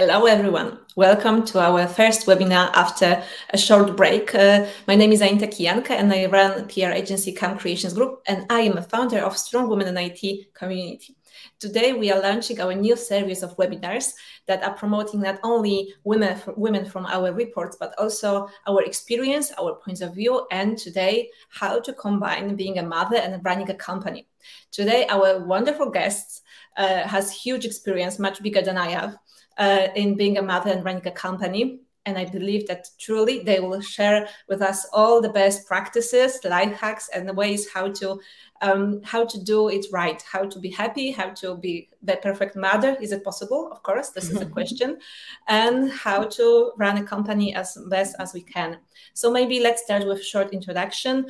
Hello, everyone. Welcome to our first webinar after a short break. Uh, my name is Anita Kijanka and I run PR agency Cam Creations Group and I am a founder of Strong Women in IT community. Today, we are launching our new series of webinars that are promoting not only women, women from our reports, but also our experience, our points of view, and today, how to combine being a mother and running a company. Today, our wonderful guests uh, has huge experience, much bigger than I have, uh, in being a mother and running a company. And I believe that truly they will share with us all the best practices, life hacks, and the ways how to um, how to do it right, how to be happy, how to be the perfect mother. Is it possible? Of course, this is a question, and how to run a company as best as we can. So maybe let's start with a short introduction,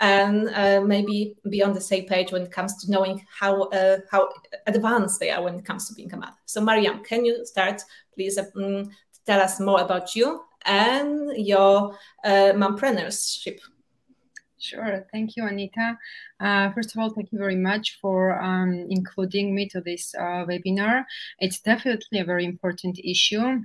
and uh, maybe be on the same page when it comes to knowing how uh, how advanced they are when it comes to being a mother. So Mariam, can you start, please? Um, tell us more about you and your uh, mompreneurship. Sure. Thank you, Anita. Uh, first of all, thank you very much for um, including me to this uh, webinar. It's definitely a very important issue.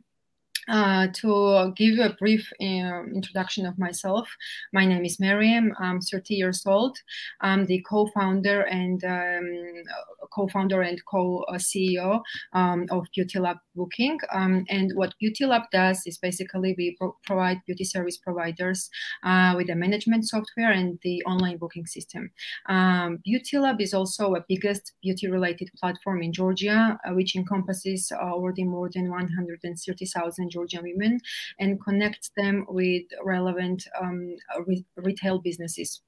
Uh, to give you a brief uh, introduction of myself, my name is Mariam. I'm 30 years old. I'm the co-founder and um, co-founder and co-CEO um, of Beauty Lab Booking. Um, and what Beauty Lab does is basically we pro provide beauty service providers uh, with the management software and the online booking system. Um, beauty Lab is also a biggest beauty-related platform in Georgia, uh, which encompasses already more than 130,000 Georgian women and connects them with relevant um, re retail businesses.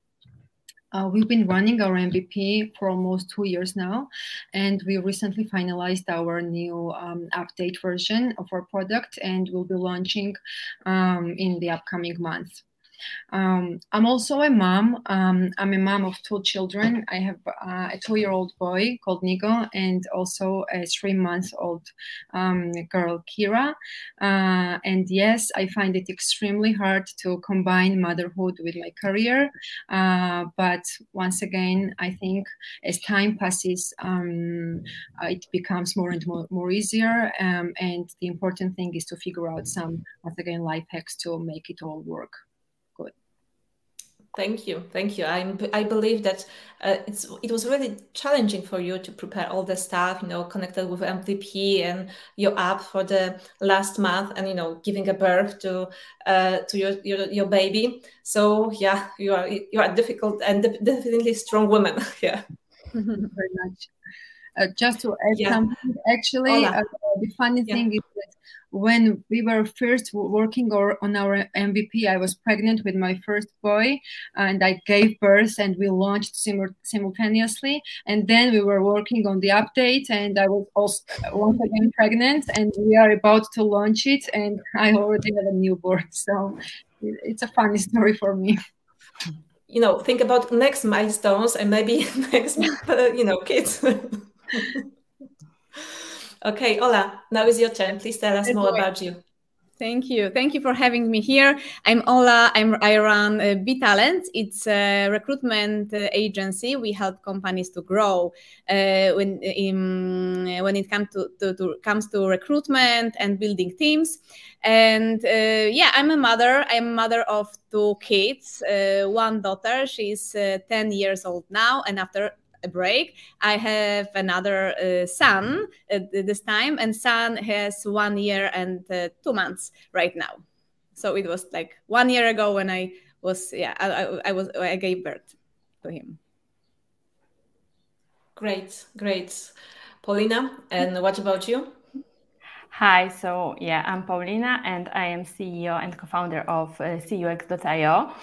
Uh, we've been running our MVP for almost two years now, and we recently finalized our new um, update version of our product, and we'll be launching um, in the upcoming months. Um, I'm also a mom. Um, I'm a mom of two children. I have uh, a two-year-old boy called Nico and also a three-month-old um, girl, Kira. Uh, and yes, I find it extremely hard to combine motherhood with my career. Uh, but once again, I think as time passes, um, it becomes more and more, more easier. Um, and the important thing is to figure out some, once again, life hacks to make it all work. Thank you, thank you. I I believe that uh, it's it was really challenging for you to prepare all the stuff, you know, connected with MVP and your app for the last month, and you know, giving a birth to uh, to your, your your baby. So yeah, you are you are difficult and definitely strong woman. yeah, very much. Uh, just to add yeah. something, actually, uh, the funny yeah. thing is that when we were first working or, on our MVP, I was pregnant with my first boy, and I gave birth, and we launched sim- simultaneously. And then we were working on the update, and I was also once again pregnant, and we are about to launch it, and I already have a newborn. So it's a funny story for me. You know, think about next milestones and maybe next, you know, kids. Okay, Ola, now is your turn. Please tell us more about you. Thank you. Thank you for having me here. I'm Ola. I'm, I run uh, B Talent. It's a recruitment uh, agency. We help companies to grow uh, when in, when it comes to, to, to, comes to recruitment and building teams. And uh, yeah, I'm a mother. I'm a mother of two kids. Uh, one daughter. She's uh, 10 years old now, and after a break. I have another uh, son this time, and son has one year and uh, two months right now. So it was like one year ago when I was yeah I, I, I was I gave birth to him. Great, great, Paulina. And what about you? Hi, so yeah, I'm Paulina and I am CEO and co-founder of uh, CUX.io.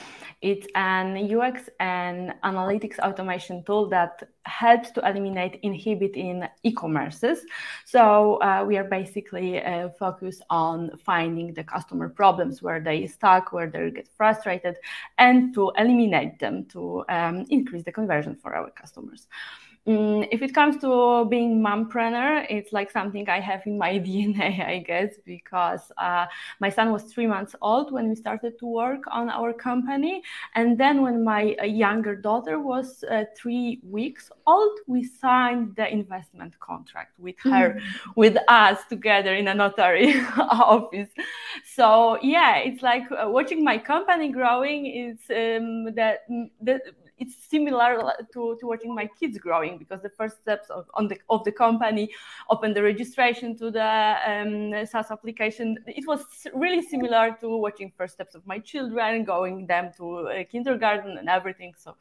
It's an UX and analytics automation tool that helps to eliminate inhibit in e-commerces. So uh, we are basically uh, focused on finding the customer problems where they stuck, where they get frustrated, and to eliminate them to um, increase the conversion for our customers. Mm, if it comes to being mompreneur, it's like something I have in my DNA, I guess, because uh, my son was three months old when we started to work on our company. And then when my uh, younger daughter was uh, three weeks old, we signed the investment contract with her, mm-hmm. with us together in a notary office. So yeah, it's like uh, watching my company growing. It's um, that the it's similar to, to watching my kids growing because the first steps of, on the, of the company, open the registration to the um, SaaS application. It was really similar to watching first steps of my children, going them to uh, kindergarten and everything. So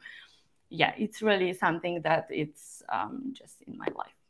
yeah, it's really something that it's um, just in my life.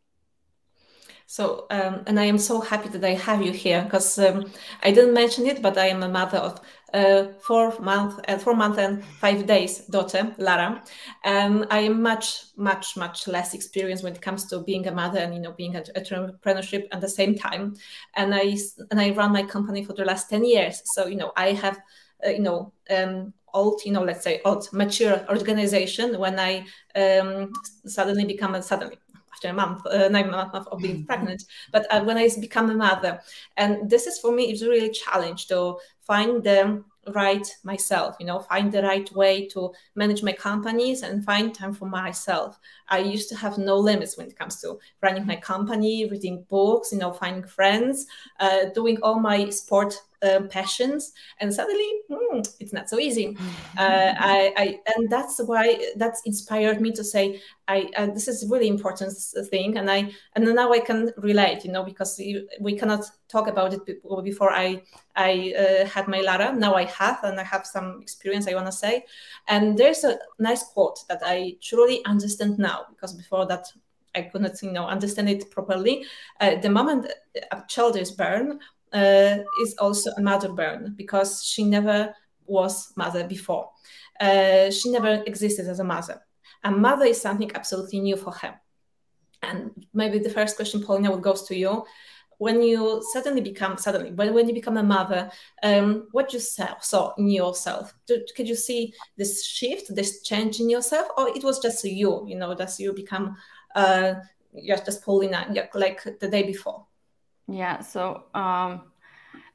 So, um, and I am so happy that I have you here because um, I didn't mention it, but I am a mother of a four month, uh, four month and five days daughter, Lara, and I am much, much, much less experienced when it comes to being a mother and you know being an entrepreneurship at the same time. And I and I run my company for the last ten years, so you know I have, uh, you know. Um, old, you know, let's say old, mature organization when I um, suddenly become a suddenly after a month, uh, nine months of being mm-hmm. pregnant, but uh, when I become a mother. And this is for me, it's really a challenge to find the right myself you know find the right way to manage my companies and find time for myself i used to have no limits when it comes to running my company reading books you know finding friends uh, doing all my sport um, passions and suddenly hmm, it's not so easy mm-hmm. uh, I, I, and that's why that's inspired me to say I, uh, this is really important thing and i and now i can relate you know because we, we cannot talk about it before i i uh, had my lara now i have and i have some experience i want to say and there's a nice quote that i truly understand now because before that I couldn't, you know, understand it properly. Uh, the moment a child is born, uh, is also a mother burn because she never was mother before. Uh, she never existed as a mother. A mother is something absolutely new for her. And maybe the first question, Paulina, will goes to you. When you suddenly become suddenly, when, when you become a mother, um, what you saw, saw in yourself? Did, could you see this shift, this change in yourself, or it was just you? You know, that you become uh, just just Paulina, like the day before. Yeah, so um,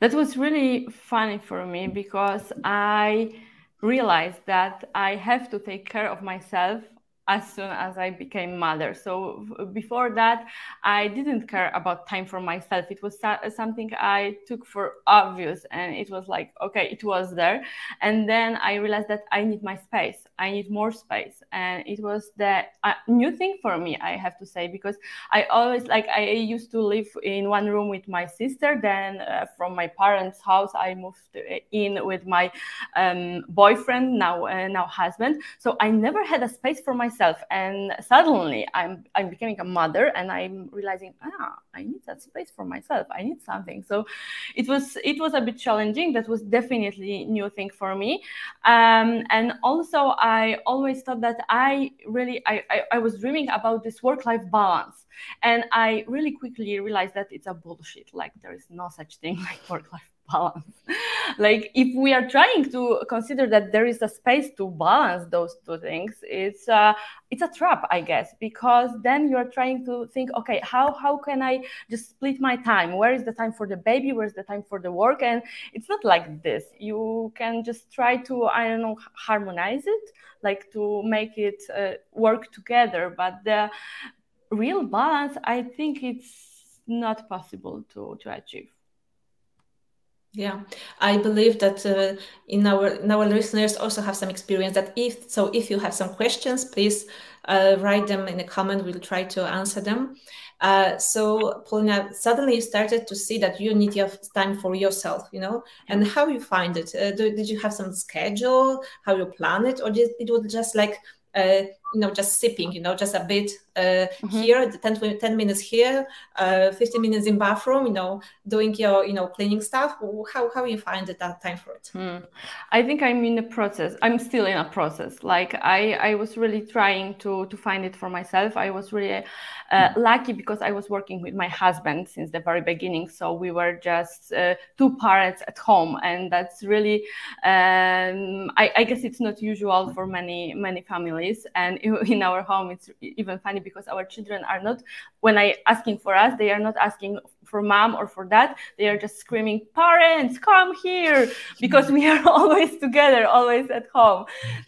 that was really funny for me because I realized that I have to take care of myself as soon as I became mother. So before that, I didn't care about time for myself. It was something I took for obvious, and it was like, okay, it was there. And then I realized that I need my space. I need more space, and it was the uh, new thing for me. I have to say because I always like I used to live in one room with my sister. Then uh, from my parents' house, I moved in with my um, boyfriend, now uh, now husband. So I never had a space for myself myself and suddenly i'm i'm becoming a mother and i'm realizing ah i need that space for myself. I need something. So it was it was a bit challenging. That was definitely new thing for me. Um, and also i always thought that i really I, I, I was dreaming about this work life balance. And i really quickly realized that it's a bullshit. Like there is no such thing like work life balance like if we are trying to consider that there is a space to balance those two things it's uh, it's a trap i guess because then you're trying to think okay how how can i just split my time? Where is the time for the baby? Where's the time for the work? And it's not like this. You can just try to i don't know harmonize it like to make it uh, work together. But the real balance i think it's not possible to to achieve yeah, I believe that uh, in our in our listeners also have some experience. That if so, if you have some questions, please uh, write them in a comment. We'll try to answer them. Uh, so, Paulina, suddenly you started to see that you need your time for yourself, you know, and how you find it. Uh, do, did you have some schedule? How you plan it, or did it was just like uh, you know just sipping you know just a bit uh, mm-hmm. here 10, 10 minutes here uh, 15 minutes in bathroom you know doing your you know cleaning stuff. How, how you find that time for it? Mm. i think i'm in a process i'm still in a process. Like i i was really trying to to find it for myself. I was really uh, lucky because i was working with my husband since the very beginning. So we were just uh, two parents at home and that's really um, I, I guess it's not usual for many many families. And in mm. our home it's even funny because our children are not when i asking for us they are not asking for mom or for dad they are just screaming parents come here because we are always together always at home.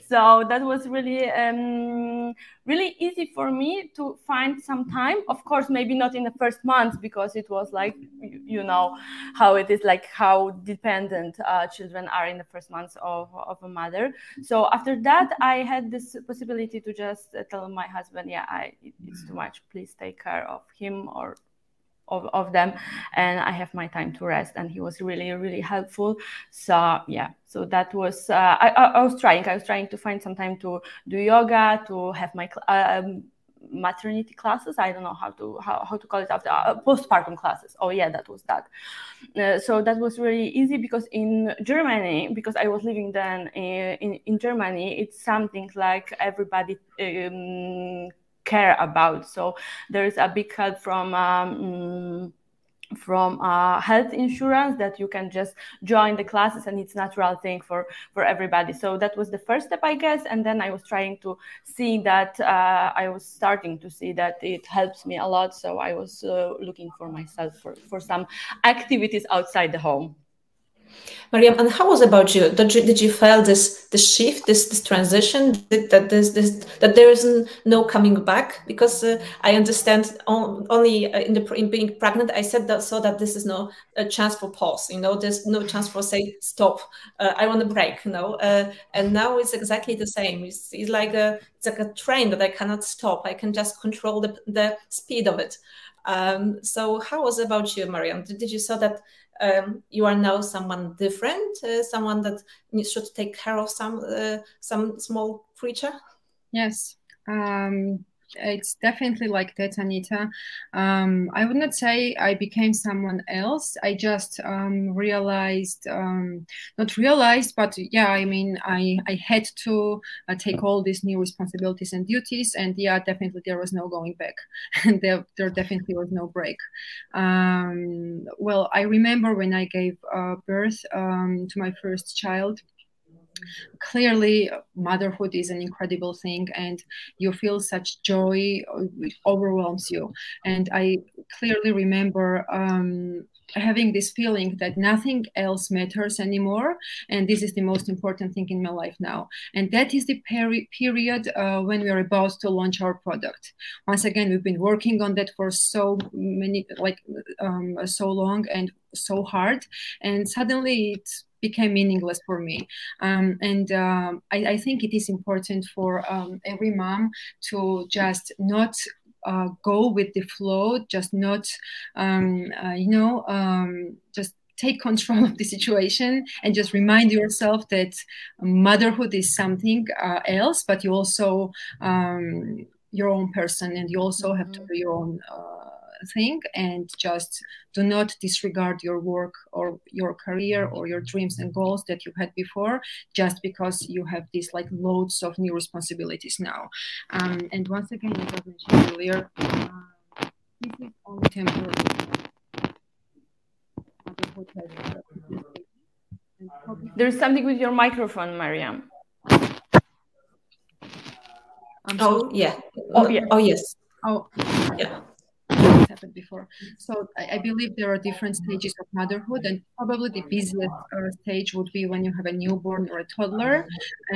So that was really um, really easy for me to find some time. Of course maybe not in the first month because it was like you know how it is like how dependent uh, children are in the first months of, of a mother. So after that i had this possibility to just tell my husband yeah I, it's too much. Please take care of him or of, of them and i have my time to rest and he was really really helpful. So yeah so that was uh, I, I, was trying i was trying to find some time to do yoga to have my um, maternity classes. I don't know how to how, how to call it after uh, postpartum classes. Oh yeah that was that. Uh, so that was really easy because in germany because i was living then in, in, in germany it's something like everybody um, care about. So there is a big help from um, from uh, health insurance that you can just join the classes and it's natural thing for for everybody. So that was the first step i guess. And then i was trying to see that uh, i was starting to see that it helps me a lot. So i was uh, looking for myself for, for some activities outside the home Mariam, and how was about you? Did you did you feel this this shift, this this transition, that this, this that there is no coming back? Because uh, I understand on, only uh, in the in being pregnant, I said that so that this is no a chance for pause. You know, there's no chance for say stop. Uh, I want to break. You know, uh, and now it's exactly the same. It's, it's like a it's like a train that I cannot stop. I can just control the the speed of it. Um, so how was about you, Mariam? Did, did you saw that um, you are now someone different, uh, someone that should take care of some uh, some small creature? Yes. Um, it's definitely like that, Anita. Um, I would not say I became someone else. I just um, realized, um, not realized, but yeah, I mean, I, I had to uh, take all these new responsibilities and duties. And yeah, definitely there was no going back. and there, there definitely was no break. Um, well, I remember when I gave uh, birth um, to my first child clearly motherhood is an incredible thing and you feel such joy it overwhelms you. And i clearly remember um, having this feeling that nothing else matters anymore and this is the most important thing in my life now. And that is the peri- period uh, when we are about to launch our product. Once again we've been working on that for so many like um, so long and so hard and suddenly it became meaningless for me um, and um, I, I, think it is important for um, every mom to just not uh, go with the flow, just not, um, uh, you know, um, just take control of the situation and just remind yourself that motherhood is something uh, else, but you also um, your own person and you also have to mm-hmm. do your own uh, thing and just do not disregard your work or your career or your dreams and goals that you had before just because you have these like loads of new responsibilities now. Um, and once again as i mentioned earlier uh, this is only temporary. There's something with your microphone mariam. Oh yeah. Oh, yeah. oh yes. Oh. Yeah happened before. So I, I, believe there are different stages of motherhood, and probably the busiest uh, stage would be when you have a newborn or a toddler,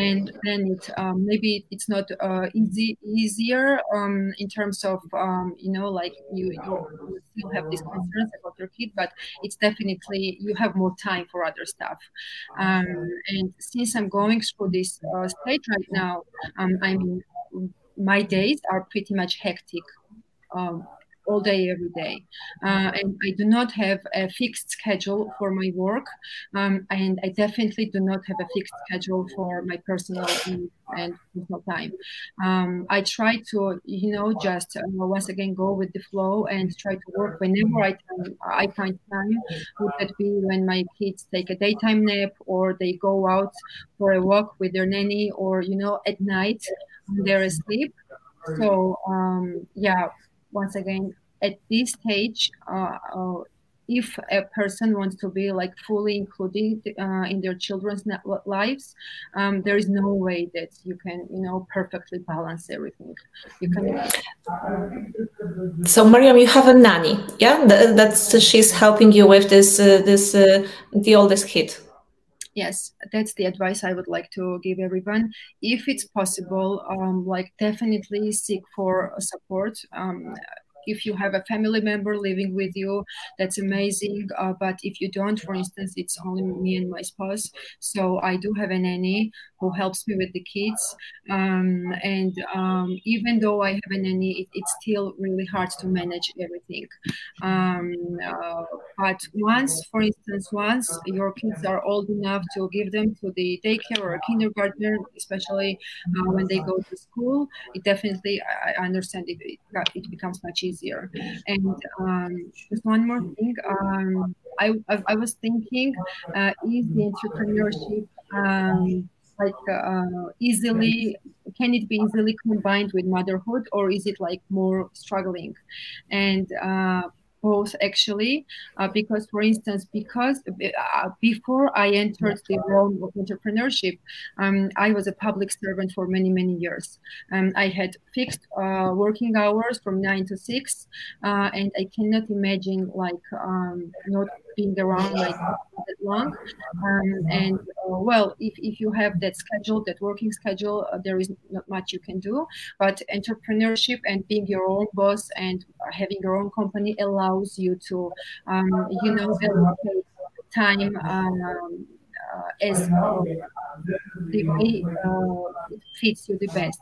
and then it um, maybe it's not uh, easy easier um, in terms of um, you know like you, you still have these concerns about your kid, but it's definitely you have more time for other stuff. Um, and since I'm going through this uh, stage right now, um, I mean my days are pretty much hectic. Um, all day, every day. Uh, and I do not have a fixed schedule for my work. Um, and I definitely do not have a fixed schedule for my personal and personal time. Um, I try to, you know, just uh, once again go with the flow and try to work whenever I, can, I find time. Would that be when my kids take a daytime nap or they go out for a walk with their nanny or, you know, at night when they're asleep. So um, yeah, once again, at this stage, uh, uh, if a person wants to be like fully included uh, in their children's lives um, there is no way that you can you know perfectly balance everything. You can so mariam you have a nanny yeah? That's she's helping you with this uh, this uh, the oldest kid yes that's the advice i would like to give everyone. If it's possible um, like definitely seek for support. Um, if you have a family member living with you that's amazing. Uh, but if you don't for instance it's only me and my spouse. So i do have a nanny who helps me with the kids um, and um, even though i have a nanny it, it's still really hard to manage everything um, uh, but once for instance once your kids are old enough to give them to the daycare or kindergarten especially uh, when they go to school it definitely i, understand it, it, it becomes much easier. And um, just one more thing, um, I, I, I, was thinking, uh, is the entrepreneurship um, like uh, easily can it be easily combined with motherhood or is it like more struggling? And uh, both actually uh, because for instance because uh, before i entered the realm of entrepreneurship um, i was a public servant for many many years. Um, i had fixed uh, working hours from 9 to 6 uh, and i cannot imagine like um, not being around like that long um, and uh, well if, if you have that schedule that working schedule uh, there is not much you can do but entrepreneurship and being your own boss and having your own company allows you to, um, you know, allocate time um, uh, as uh, uh, it fits you the best.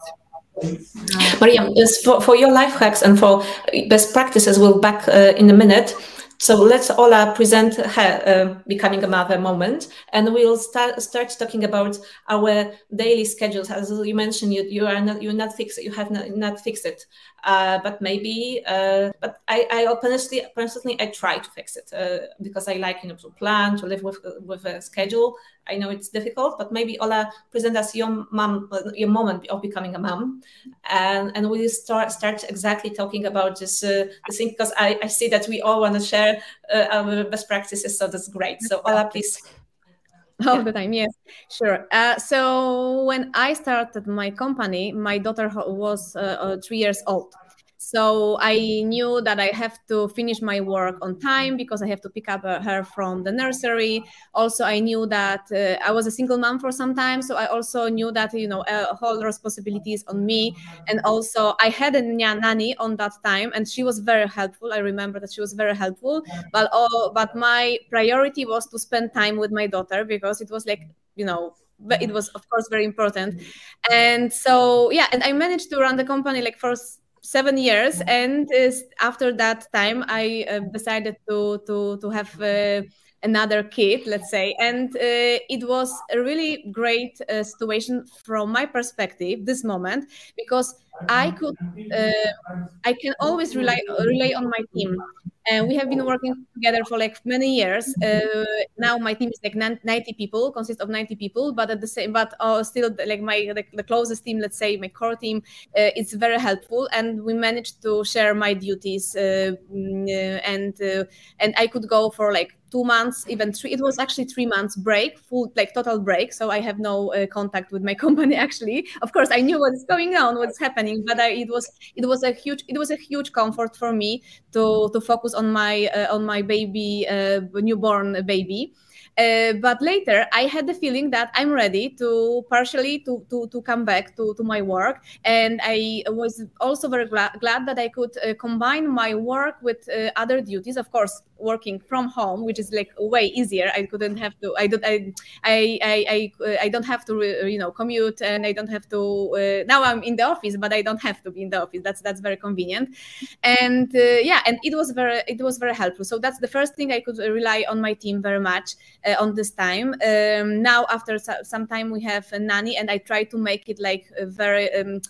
Mariam, for, for your life hacks and for best practices, we'll back uh, in a minute. So let's Ola present her uh, becoming a mother moment, and we'll start start talking about our daily schedules. As you mentioned, you, you are not you're not fixed. You have not, not fixed it, uh, but maybe. Uh, but I, I honestly, personally, I try to fix it uh, because I like you know to plan to live with with a schedule. I know it's difficult, but maybe Ola present us your mom, your moment of becoming a mom, and and we start start exactly talking about this uh, this thing because I, I see that we all want to share uh, our best practices, so that's great. So Ola, please. All the time, yes, sure. Uh, so when I started my company, my daughter was uh, uh, three years old. So I knew that I have to finish my work on time because I have to pick up uh, her from the nursery. Also, I knew that uh, I was a single mom for some time, so I also knew that you know a whole responsibilities on me. And also, I had a nanny on that time, and she was very helpful. I remember that she was very helpful. But oh, but my priority was to spend time with my daughter because it was like you know but it was of course very important and so yeah and i managed to run the company like for seven years and uh, after that time i uh, decided to to to have uh, another kid let's say. And uh, it was a really great uh, situation from my perspective this moment because i could uh, i can always rely rely on my team and we have been working together for like many years. Uh, now my team is like 90 people consists of 90 people but at the same but uh, still like my like the closest team let's say my core team uh, it's very helpful and we managed to share my duties uh, mm, uh, and uh, and i could go for like two months, even three. It was actually three months break, full like total break. So I have no uh, contact with my company. Actually, of course, I knew what's going on, what's happening, but I, it was it was a huge it was a huge comfort for me to to focus on my uh, on my baby uh, newborn baby. Uh, but later, I had the feeling that I'm ready to partially to to, to come back to, to my work, and I was also very glad, glad that I could uh, combine my work with uh, other duties. Of course, working from home, which is like way easier. I couldn't have to. I don't. I I I I, I don't have to you know commute, and I don't have to. Uh, now I'm in the office, but I don't have to be in the office. That's that's very convenient, and uh, yeah, and it was very it was very helpful. So that's the first thing I could rely on my team very much uh, on this time. Um, now after some time we have a nanny, and I try to make it like very. Um,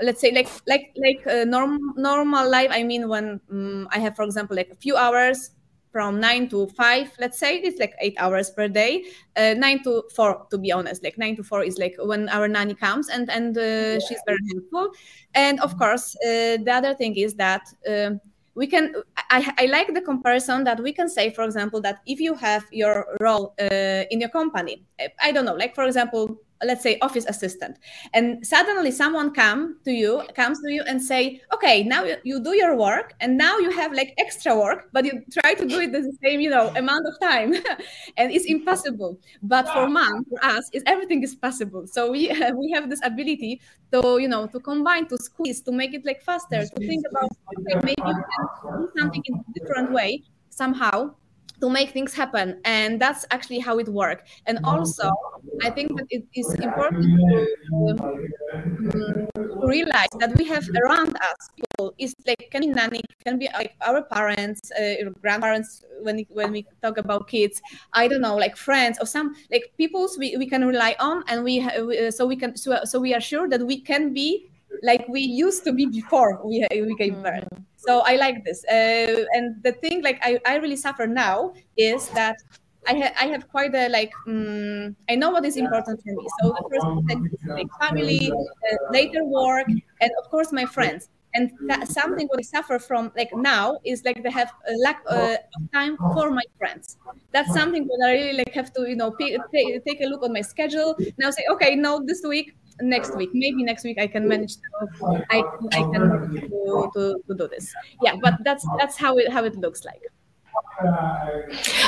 let's say like like like a norm, normal life i mean when um, i have for example like a few hours from nine to five, let's say it's like eight hours per day. Uh, nine to four, to be honest, like nine to four is like when our nanny comes and and uh, she's very helpful. And of course, uh, the other thing is that um, we can I, I like the comparison that we can say, for example, that if you have your role uh, in your company, I don't know, like for example, let's say office assistant. And suddenly someone come to you comes to you and say okay now you, do your work and now you have like extra work but you try to do it the same you know amount of time. And it's impossible. But for mom for us is everything is possible. So we uh, we have this ability to you know to combine to squeeze to make it like faster to think about okay, maybe you can do something in a different way somehow to make things happen and that's actually how it works and also i think that it is important to, um, to realize that we have around us people. Is like can be nanny can be like our parents uh, grandparents when when we talk about kids i don't know like friends or some like peoples we, we can rely on and we, uh, so we can so, so we are sure that we can be like we used to be before we, we gave birth mm-hmm so i like this uh, and the thing like I, I really suffer now is that I, ha- I have quite a like um, I know what is important for me. So the first thing is like family, uh, later work, and of course my friends. And that, something what I suffer from like now is like they have a lack uh, of time for my friends. That's something that I really like have to you know p- take a look on my schedule now. Say okay, no, this week next week. Maybe next week i can manage to i, I can to, to, to do this. Yeah but that's that's how it how it looks like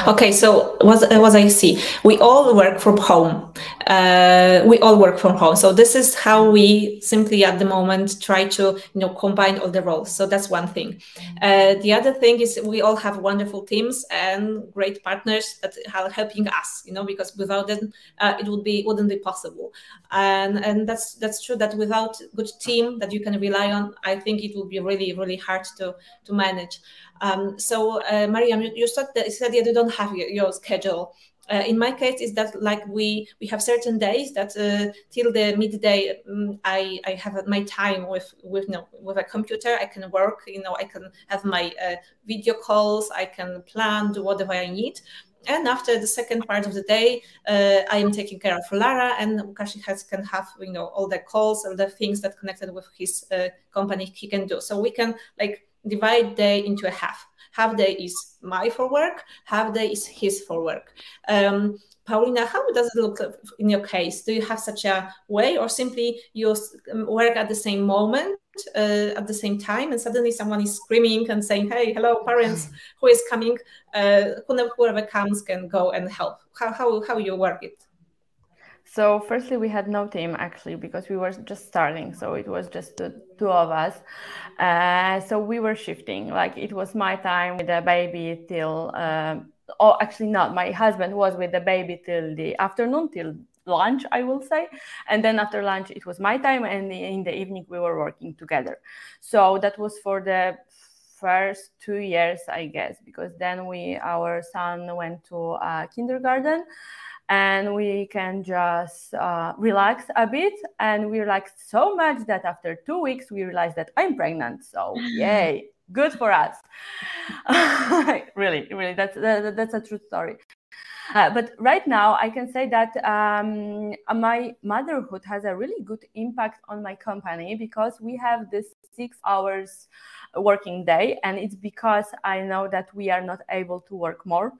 Okay, so what, what I see, we all work from home. Uh, we all work from home. So this is how we simply at the moment try to, you know, combine all the roles. So that's one thing. Uh, the other thing is we all have wonderful teams and great partners that are helping us, you know, because without them, uh, it would be wouldn't be possible. And and that's that's true that without good team that you can rely on, I think it would be really really hard to to manage. Um, so, uh, Mariam, you, you said that, said that you don't have your, your schedule. Uh, in my case, is that like we we have certain days that uh, till the midday um, I I have my time with with you know, with a computer. I can work. You know, I can have my uh, video calls. I can plan, do whatever I need. And after the second part of the day, uh, I am taking care of Lara, and Łukasz has can have you know all the calls, all the things that connected with his uh, company he can do. So we can like divide day into a half. Half day is my for work, half day is his for work. Um, Paulina, how does it look in your case? Do you have such a way, or simply you um, work at the same moment, uh, at the same time, and suddenly someone is screaming and saying, "Hey, hello, parents, who is coming? Uh, whoever comes can go and help." How how how you work it? So, firstly, we had no team actually because we were just starting. So, it was just the two of us. Uh, so, we were shifting. Like, it was my time with the baby till, uh, oh, actually, not. My husband was with the baby till the afternoon, till lunch, I will say. And then after lunch, it was my time. And in the evening, we were working together. So, that was for the first two years, I guess, because then we, our son went to uh, kindergarten and we can just uh, relax a bit. And we relaxed so much that after two weeks we realized that i'm pregnant. So yay. Good for us. Really really that's that, that's a true story uh, but right now, I can say that um, my motherhood has a really good impact on my company because we have this six hours working day and it's because i know that we are not able to work more.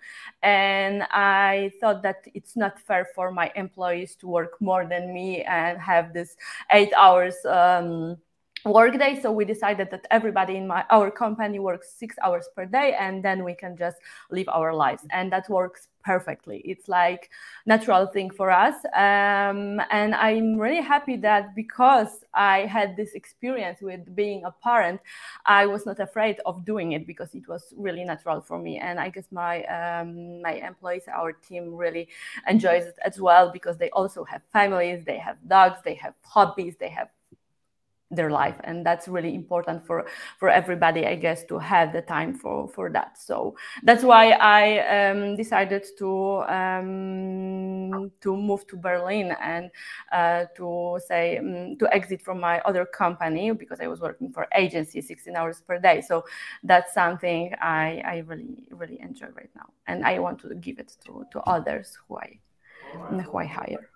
And i thought that it's not fair for my employees to work more than me and have this eight hours um, workday so we decided that everybody in my our company works six hours per day and then we can just live our lives. And that works perfectly. It's like natural thing for us um, and i'm really happy that because i had this experience with being a parent i was not afraid of doing it because it was really natural for me and i guess my um, my employees our team really enjoys it as well because they also have families they have dogs they have hobbies they have their life. And that's really important for for everybody i guess to have the time for for that. So that's why i um, decided to um, to move to berlin and uh, to say um, to exit from my other company because i was working for agency 16 hours per day. So that's something i i really really enjoy right now. And i want to give it to to others who i who i hire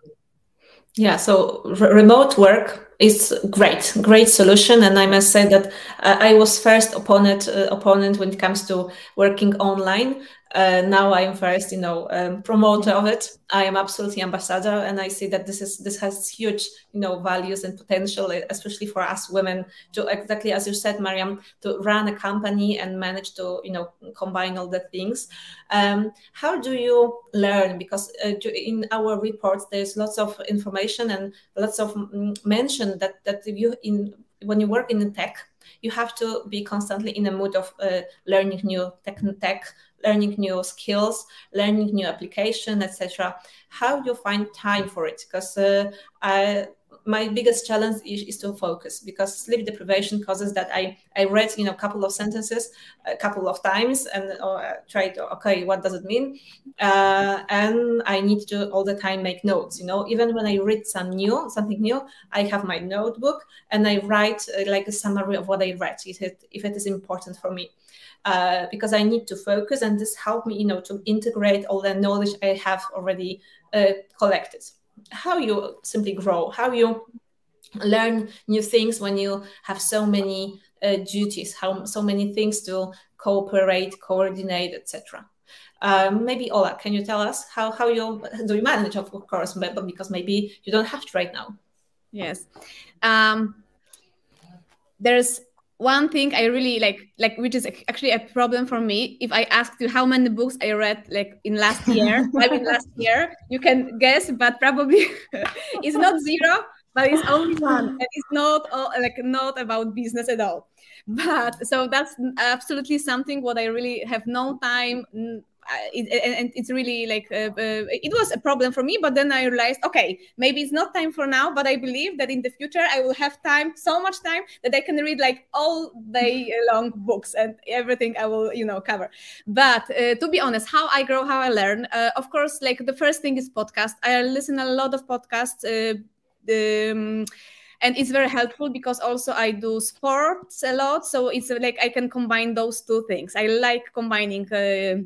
Yeah, so remote work is great, great solution, and I must say that uh, I was first opponent uh, opponent when it comes to working online uh, now I am first, you know, um, promoter of it. I am absolutely ambassador, and I see that this is this has huge, you know, values and potential, especially for us women to exactly as you said, Mariam, to run a company and manage to, you know, combine all the things. Um, how do you learn? Because uh, in our reports, there's lots of information and lots of mm, mention that that you in when you work in the tech, you have to be constantly in a mood of uh, learning new tech, tech learning new skills, learning new application, etc. How do you find time for it? Because uh, my biggest challenge is, is, to focus because sleep deprivation causes that I, I read you know a couple of sentences a couple of times and uh, try to okay what does it mean uh, and I need to all the time make notes you know even when I read some new something new I have my notebook and I write uh, like a summary of what I read if it, if it is important for me uh, because I need to focus, and this helped me, you know, to integrate all the knowledge I have already uh, collected. How you simply grow, how you learn new things when you have so many uh, duties, how so many things to cooperate, coordinate, etc. Um, maybe Ola, can you tell us how how you do you manage, of course, but because maybe you don't have to right now. Yes, um, there's one thing I really like, like which is actually a problem for me. If I asked you how many books I read, like in last year, I mean last year, you can guess, but probably it's not zero, but it's only one, and it's not all, like not about business at all. But so that's absolutely something what I really have no time and it's really like uh, uh, it was a problem for me but then i realized okay maybe it's not time for now but i believe that in the future i will have time so much time that i can read like all day long books and everything i will you know cover. But uh, to be honest how i grow how i learn uh, of course like the first thing is podcast. I listen a lot of podcasts uh, um, and it's very helpful because also i do sports a lot so it's like i can combine those two things. I like combining uh,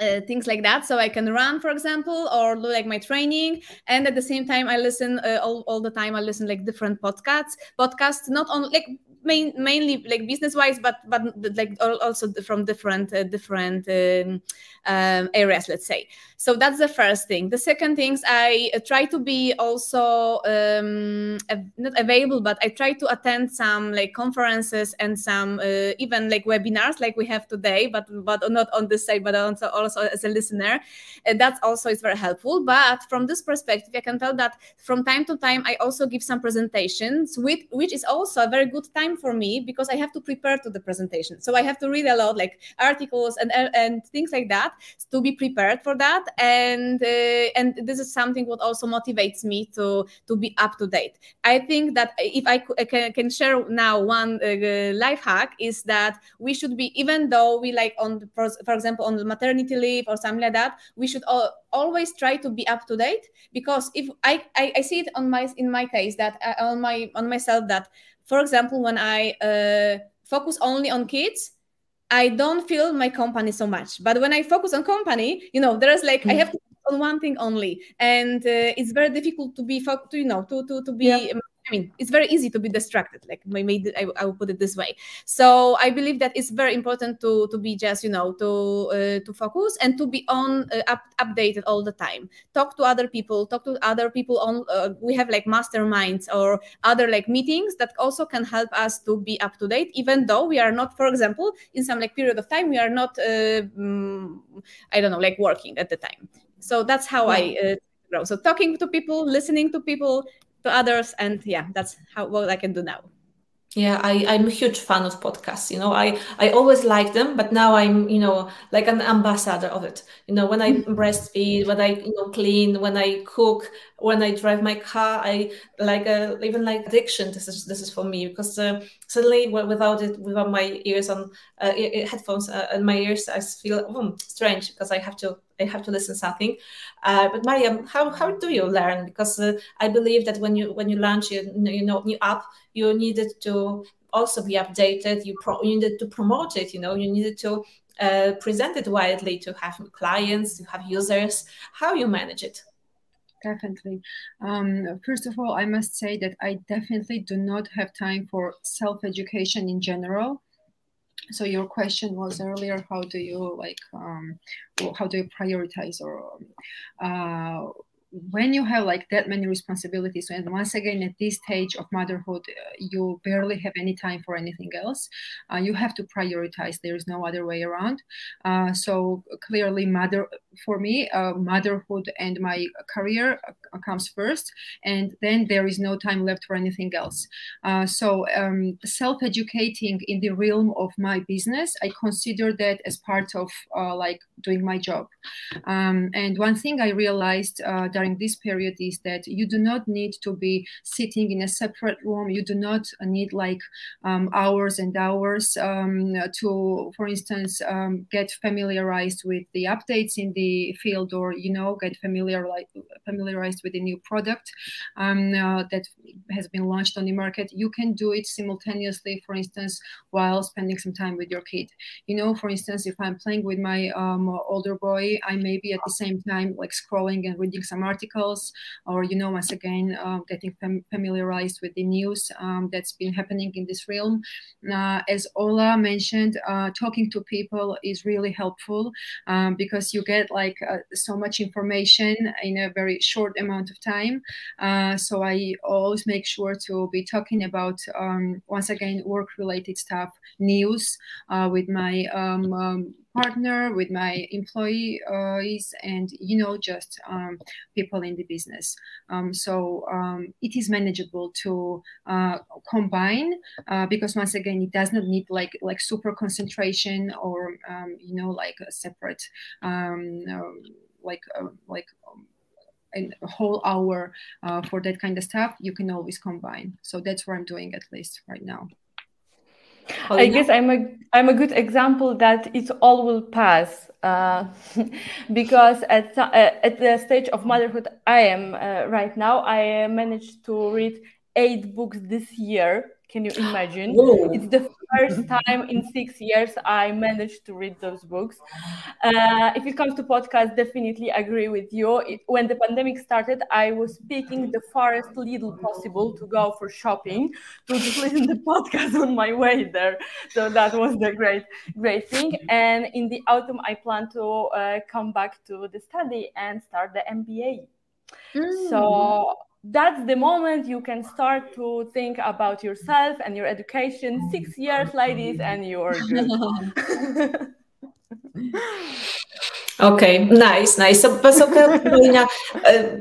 uh, things like that. So i can run for example or do like my training. And at the same time i listen uh, all, all the time i listen like different podcasts podcasts not on like main, mainly like business wise but but like also from different uh, different um, um, areas let's say. So that's the first thing. The second things i uh, try to be also um, not available but i try to attend some like conferences and some uh, even like webinars like we have today but but not on this side but also also as a listener. And that's also is very helpful. But from this perspective i can tell that from time to time i also give some presentations with which is also a very good time for me because i have to prepare to the presentation. So i have to read a lot like articles and and things like that to be prepared for that. And uh, and this is something what also motivates me to to be up to date. I think that if i can, can share now one uh, life hack is that we should be even though we like on for, for example on the maternity leave or something like that we should all, always try to be up to date. Because if I, I, I see it on my in my case that uh, on my on myself that for example when i uh, focus only on kids I don't feel my company so much. But when I focus on company, you know, there's like mm. I have to on one thing only, and uh, it's very difficult to be focused. You know, to to to be yeah. I mean, it's very easy to be distracted. Like maybe I, I will put it this way. So I believe that it's very important to to be just you know to uh, to focus and to be on uh, up, updated all the time. Talk to other people. Talk to other people on. Uh, we have like masterminds or other like meetings that also can help us to be up to date. Even though we are not, for example, in some like period of time we are not. Um, I don't know, like working at the time. So that's how yeah. I. Uh, grow. So talking to people, listening to people, to others and yeah that's how what i can do now. Yeah I, i'm a huge fan of podcasts you know. I i always like them but now i'm you know like an ambassador of it. You know when i mm-hmm. breastfeed when i you know clean when i cook when i drive my car i like a, uh, even like addiction this is this is for me because uh, suddenly without it without my ears on uh, headphones uh, my ears i feel oh, strange because i have to I have to listen something. Uh, but Mariam, how, how do you learn? Because uh, I believe that when you when you launch your you know new app, you needed to also be updated. You pro- you needed to promote it. You know, you needed to uh, present it widely to have clients, to have users. How you manage it? Definitely. Um, first of all, I must say that I definitely do not have time for self education in general. So your question was earlier, how do you like, um, how do you prioritize or uh, when you have like that many responsibilities and once again at this stage of motherhood uh, you barely have any time for anything else uh, you have to prioritize. There is no other way around. Uh, so clearly mother for me uh, motherhood and my career uh, comes first and then there is no time left for anything else. Uh, so um, self-educating in the realm of my business i consider that as part of like doing my job. Um, and one thing i realized during this period is that you do not need to be sitting in a separate room. You do not need like um, hours and hours um, to, for instance, um, get familiarized with the updates in the field or, you know, get familiar, like, familiarized with the new product um, uh, that has been launched on the market. You can do it simultaneously, for instance, while spending some time with your kid. You know, for instance, if I'm playing with my um, older boy, I may be at the same time like scrolling and reading some articles or you know once again uh, getting fam- familiarized with the news um, that's been happening in this realm. Uh, as ola mentioned uh, talking to people is really helpful um, because you get like uh, so much information in a very short amount of time. Uh, so i always make sure to be talking about um, once again work related stuff news with my um, um partner, with my employees, and you know, just um, people in the business. Um, so um, it is manageable to uh, combine uh, because once again, it does not need like like super concentration or um, you know like a separate um, uh, like uh, like a whole hour uh, for that kind of stuff, you can always combine. So that's what I'm doing at least right now. I guess I'm a I'm a good example that it all will pass uh, because at uh, at the stage of motherhood I am uh, right now I managed to read eight books this year can you imagine? Whoa. It's the first time in six years I managed to read those books. Uh, if it comes to podcasts, definitely agree with you. It, when the pandemic started, I was picking the farthest little possible to go for shopping to just listen to podcasts on my way there. So that was the great, great thing. And in the autumn, I plan to uh, come back to the study and start the MBA. Mm. So that's the moment you can start to think about yourself and your education. Six years, ladies, and you're good. Okay, nice, nice. So, so Paulina, uh,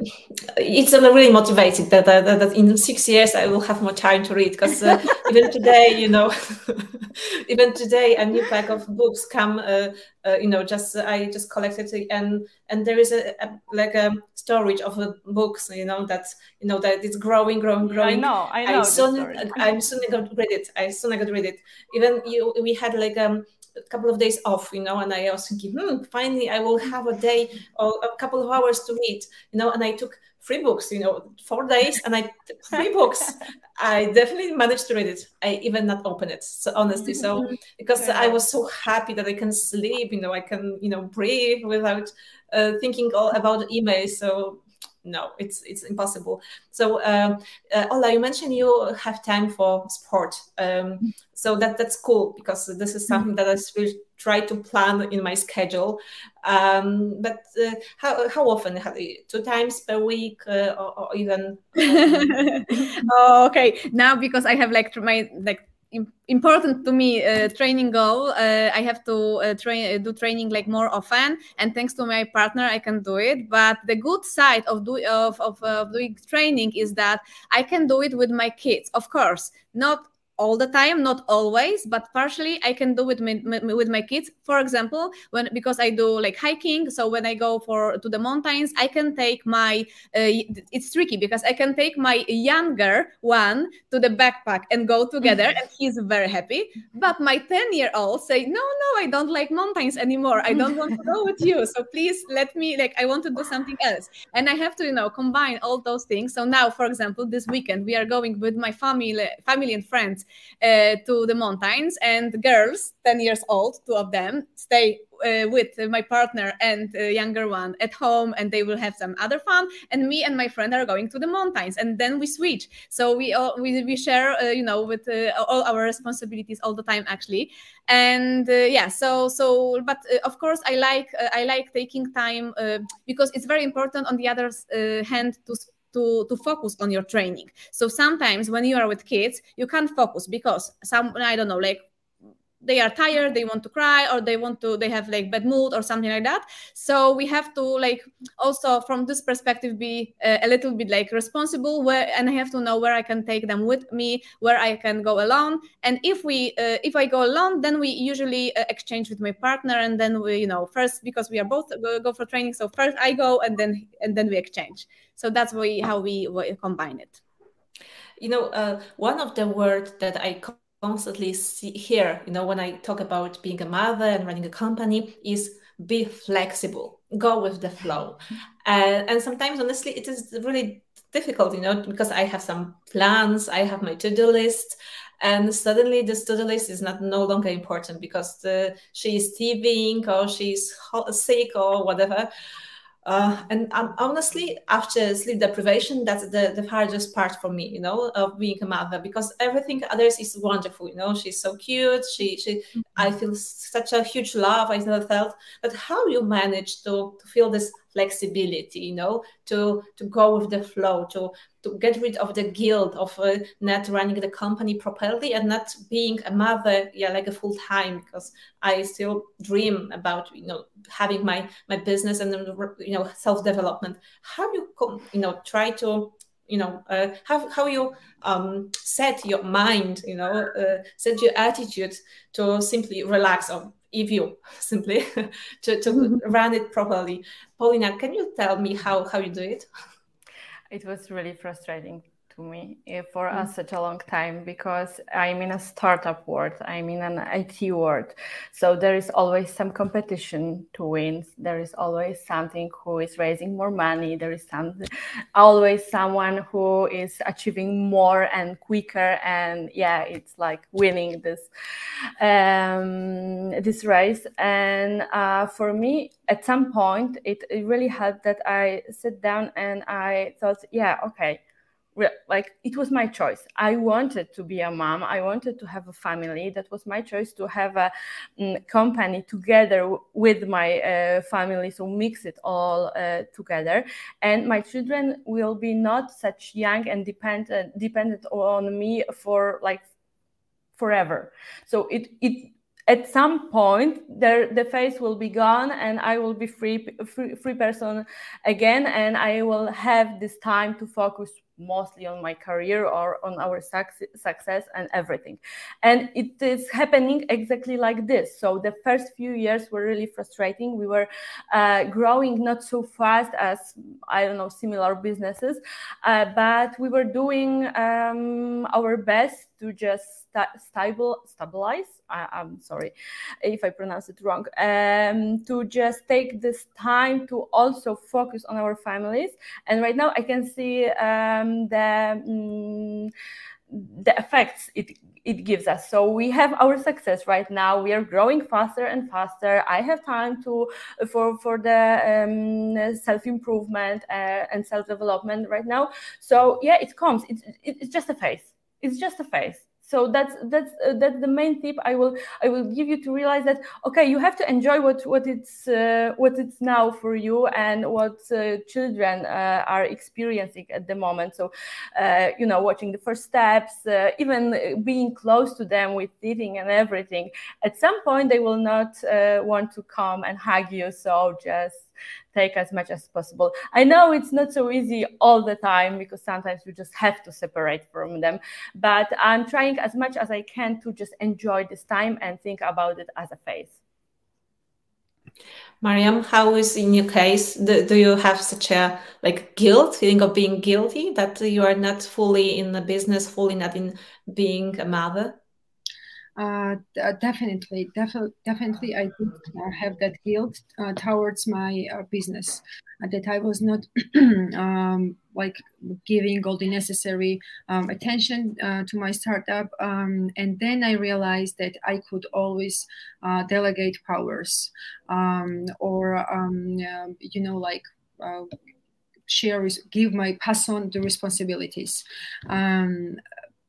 it's uh, really motivated that, that, that, in six years I will have more time to read because uh, even today, you know, even today a new pack of books come, uh, uh you know, just I just collected it and and there is a, a like a storage of books, you know, that you know that it's growing, growing, growing. I know, I know. I soon, I'm soon going to read it. I soon to read it. Even you, we had like um a couple of days off, you know, and I was thinking, hmm, finally I will have a day or a couple of hours to read, you know, and I took three books, you know, four days and I three books. I definitely managed to read it. I even not open it. So honestly, so because yeah. I was so happy that I can sleep, you know, I can, you know, breathe without uh, thinking all about emails. So no, it's it's impossible. So, um, uh, Ola, you mentioned you have time for sport. Um, so that that's cool because this is something that I will try to plan in my schedule. Um, but uh, how how often? Two times per week, uh, or, or, even? oh, okay. Now because I have like my like important to me uh, training goal. Uh, i have to uh, train uh, do training like more often and thanks to my partner i can do it. But the good side of, do, of, of, of doing training is that i can do it with my kids of course not all the time not always but partially i can do with my, with my kids. For example when because i do like hiking so when i go for to the mountains i can take my uh, it's tricky because i can take my younger one to the backpack and go together and he's very happy. But my 10 year old say no no i don't like mountains anymore. I don't want to go with you. So please let me like i want to do something else. And i have to you know combine all those things. So now for example this weekend we are going with my family family and friends to the mountains and girls 10 years old two of them stay uh, with my partner and uh, younger one at home and they will have some other fun and me and my friend are going to the mountains and then we switch. So we all we, we share uh, you know with uh, all our responsibilities all the time actually. And uh, yeah so so but uh, of course i like i like taking time because it's very important on the other hand to to, to focus on your training. So sometimes when you are with kids, you can't focus because some I don't know, like they are tired they want to cry or they want to they have like bad mood or something like that. So we have to like also from this perspective be uh, a little bit like responsible where and i have to know where i can take them with me where i can go alone. And if we uh, if i go alone then we usually uh, exchange with my partner and then we you know first because we are both go, for training so first i go and then and then we exchange. So that's we, how we, we combine it. You know uh, one of the words that i constantly see here, you know, when I talk about being a mother and running a company, is be flexible, go with the flow. Uh, and sometimes, honestly, it is really difficult, you know, because I have some plans, I have my to do list. And suddenly, this to do list is not no longer important because the, she is teething or she's sick or whatever. Uh, and um, honestly, after sleep deprivation, that's the, the hardest part for me, you know, of being a mother because everything others is wonderful. You know, she's so cute. She, she, mm-hmm. I feel such a huge love I never felt. But how you manage to, to feel this flexibility you know to to go with the flow to to get rid of the guilt of uh, not running the company properly and not being a mother yeah like a full time because i still dream about you know having my my business and you know self development how you come you know try to you know uh, how, how you um, set your mind you know uh, set your attitude to simply relax or you simply to, to mm-hmm. run it properly. Paulina, can you tell me how, how you do it? It was really frustrating to me eh, for mm. such a long time because I'm in a startup world, I'm in an IT world. So there is always some competition to win. There is always something who is raising more money. There is some always someone who is achieving more and quicker. And yeah, it's like winning this um, this race. And uh, for me, at some point, it, it really helped that I sit down and I thought, yeah, okay like it was my choice. I wanted to be a mom. I wanted to have a family. That was my choice to have a um, company together with my uh, family. So mix it all uh, together. And my children will be not such young and dependent dependent on me for like forever. So it it at some point there the face will be gone and i will be free, free free person again. And i will have this time to focus mostly on my career or on our success and everything. And it is happening exactly like this. So the first few years were really frustrating. We were uh, growing not so fast as, I don't know, similar businesses, uh, but we were doing um, our best to just stable stabilize I, am sorry if i pronounce it wrong um, to just take this time to also focus on our families. And right now i can see um, the um, the effects it it gives us. So we have our success right now. We are growing faster and faster. I have time to for for the um, self improvement uh, and self development right now. So yeah it comes. It's it's just a phase it's just a phase. So that's that's uh, that's the main tip i will i will give you to realize that okay you have to enjoy what what it's uh, what it's now for you and what uh, children uh, are experiencing at the moment. So uh, you know watching the first steps uh, even being close to them with eating and everything. At some point they will not want to come and hug you. So just take as much as possible. I know it's not so easy all the time because sometimes you just have to separate from them, but I'm trying as much as I can to just enjoy this time and think about it as a phase. Mariam, how is in your case? Do, do you have such a like guilt, feeling of being guilty that you are not fully in the business, fully not in being a mother? Uh, definitely, definitely, definitely, I did uh, have that guilt uh, towards my uh, business uh, that I was not um, like giving all the necessary um, attention uh, to my startup. Um, and then I realized that I could always uh, delegate powers um, or, um, you know, like uh, share, give my pass on the responsibilities. Um,